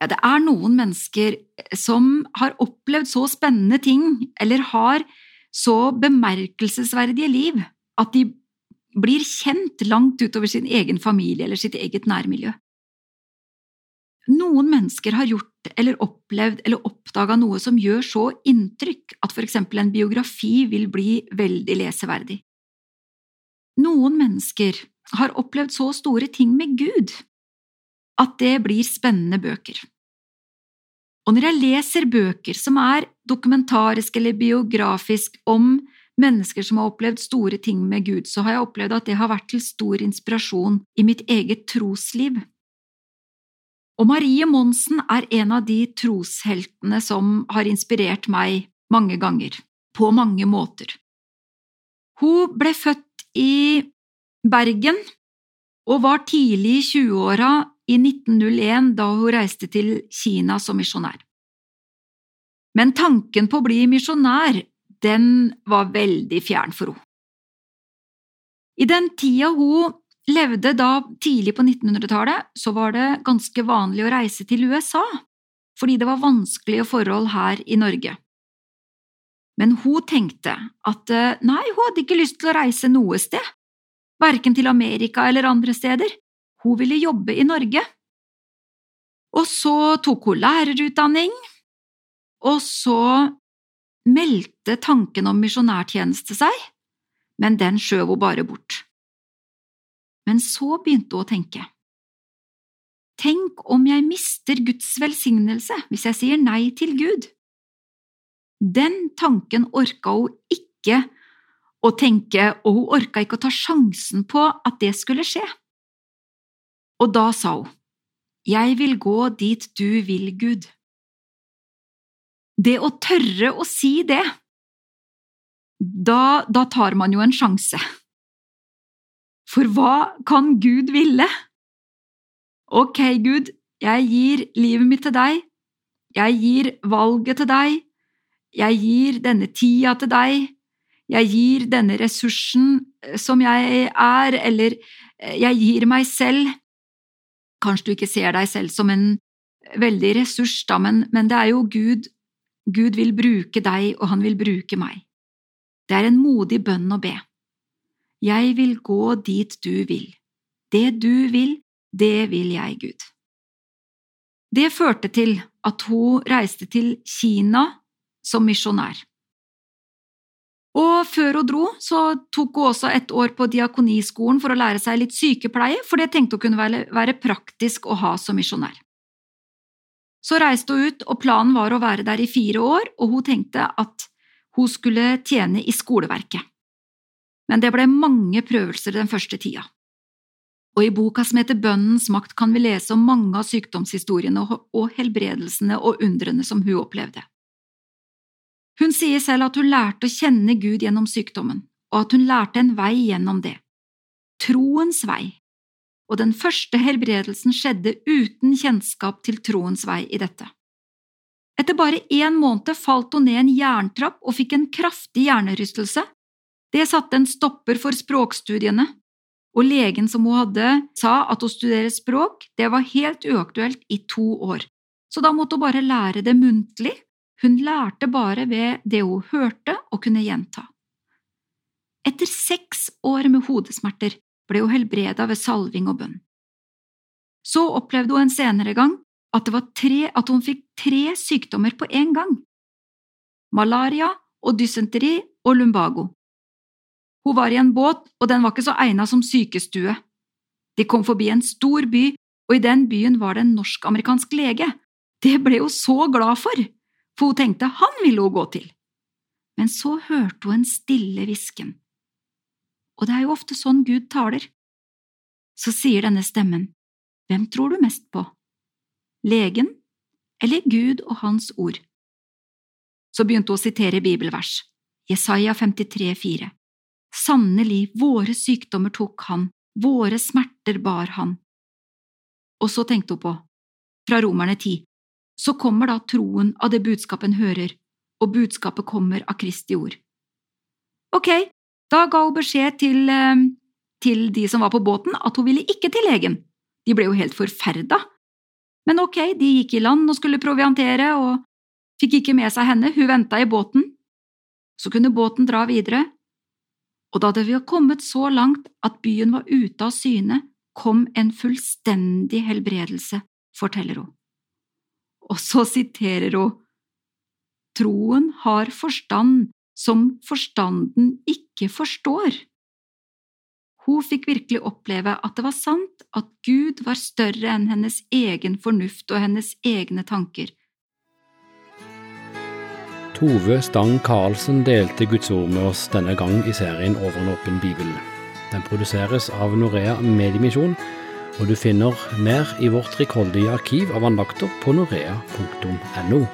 Ja, det er noen mennesker som har opplevd så spennende ting, eller har så bemerkelsesverdige liv, at de blir kjent langt utover sin egen familie eller sitt eget nærmiljø. Noen mennesker har gjort eller opplevd eller oppdaga noe som gjør så inntrykk at for eksempel en biografi vil bli veldig leseverdig. Noen mennesker har opplevd så store ting med Gud at det blir spennende bøker. Og når jeg leser bøker som er dokumentarisk eller biografisk om mennesker som har opplevd store ting med Gud, så har jeg opplevd at det har vært til stor inspirasjon i mitt eget trosliv. Og Marie Monsen er en av de trosheltene som har inspirert meg mange ganger, på mange måter. Hun ble født i Bergen og var tidlig i 20-åra i 1901 da hun reiste til Kina som misjonær. Men tanken på å bli misjonær, den var veldig fjern for henne. I den tida hun levde da tidlig på 1900-tallet, så var det ganske vanlig å reise til USA, fordi det var vanskelige forhold her i Norge. Men hun tenkte at eh, nei, hun hadde ikke lyst til å reise noe sted, verken til Amerika eller andre steder, hun ville jobbe i Norge. Og så tok hun lærerutdanning, og så meldte tanken om misjonærtjeneste seg, men den skjøv hun bare bort. Men så begynte hun å tenke. Tenk om jeg mister Guds velsignelse hvis jeg sier nei til Gud? Den tanken orka hun ikke å tenke, og hun orka ikke å ta sjansen på at det skulle skje. Og da sa hun, Jeg vil gå dit du vil, Gud. Det å tørre å si det, da, da tar man jo en sjanse. For hva kan Gud ville? Ok, Gud, jeg gir livet mitt til deg, jeg gir valget til deg, jeg gir denne tida til deg, jeg gir denne ressursen eh, som jeg er, eller eh, jeg gir meg selv. Kanskje du ikke ser deg selv som en veldig ressurs, da, men, men det er jo Gud. Gud vil bruke deg, og han vil bruke meg. Det er en modig bønn å be. Jeg vil gå dit du vil. Det du vil, det vil jeg, Gud. Det førte til at hun reiste til Kina som misjonær. Og før hun dro, så tok hun også et år på diakoniskolen for å lære seg litt sykepleie, for det tenkte hun kunne være, praktisk å ha som misjonær. Så reiste hun ut, og planen var å være der i fire år, og hun tenkte at hun skulle tjene i skoleverket men det ble mange prøvelser den første tida. Og i boka som heter Bønnens makt kan vi lese om mange av sykdomshistoriene og helbredelsene og undrene som hun opplevde. Hun sier selv at hun lærte å kjenne Gud gjennom sykdommen, og at hun lærte en vei gjennom det. Troens vei. Og den første helbredelsen skjedde uten kjennskap til troens vei i dette. Etter bare én måned falt hun ned en jerntrapp og fikk en kraftig hjernerystelse det satte en stopper for språkstudiene, og legen som hun hadde, sa at å studere språk det var helt uaktuelt i to år, så da måtte hun bare lære det muntlig, hun lærte bare ved det hun hørte og kunne gjenta. Etter seks år med hodesmerter ble hun helbreda ved salving og bønn. Så opplevde hun en senere gang at, tre, at hun fikk tre sykdommer på en gang – malaria og dysenteri og lumbago. Hun var i en båt, og den var ikke så egnet som sykestue. De kom forbi en stor by, og i den byen var det en norsk-amerikansk lege. Det ble hun så glad for, for hun tenkte han ville hun gå til. Men så hørte hun en stille hvisken. Og det er jo ofte sånn Gud taler. Så sier denne stemmen, Hvem tror du mest på? Legen eller Gud og Hans ord? Så begynte hun å sitere bibelvers, Jesaja 53, 53,4. Sannelig, våre sykdommer tok han, våre smerter bar han. Og så tenkte hun på, fra Romerne ti, så kommer da troen av det budskapet en hører, og budskapet kommer av Kristi ord. Ok, da ga hun beskjed til, eh, til de som var på båten, at hun ville ikke til legen. De ble jo helt forferda. Men ok, de gikk i land og skulle proviantere, og fikk ikke med seg henne, hun venta i båten. Så kunne båten dra videre, og da det var kommet så langt at byen var ute av syne, kom en fullstendig helbredelse, forteller hun. Og så siterer hun Troen har forstand som forstanden ikke forstår. Hun fikk virkelig oppleve at det var sant at Gud var større enn hennes egen fornuft og hennes egne tanker. Tove Stang Karlsen delte Guds ord med oss denne gang i serien Over en åpen bibel. Den produseres av Norea Mediemisjon, og du finner mer i vårt rikholdige arkiv av andakter på norea.no.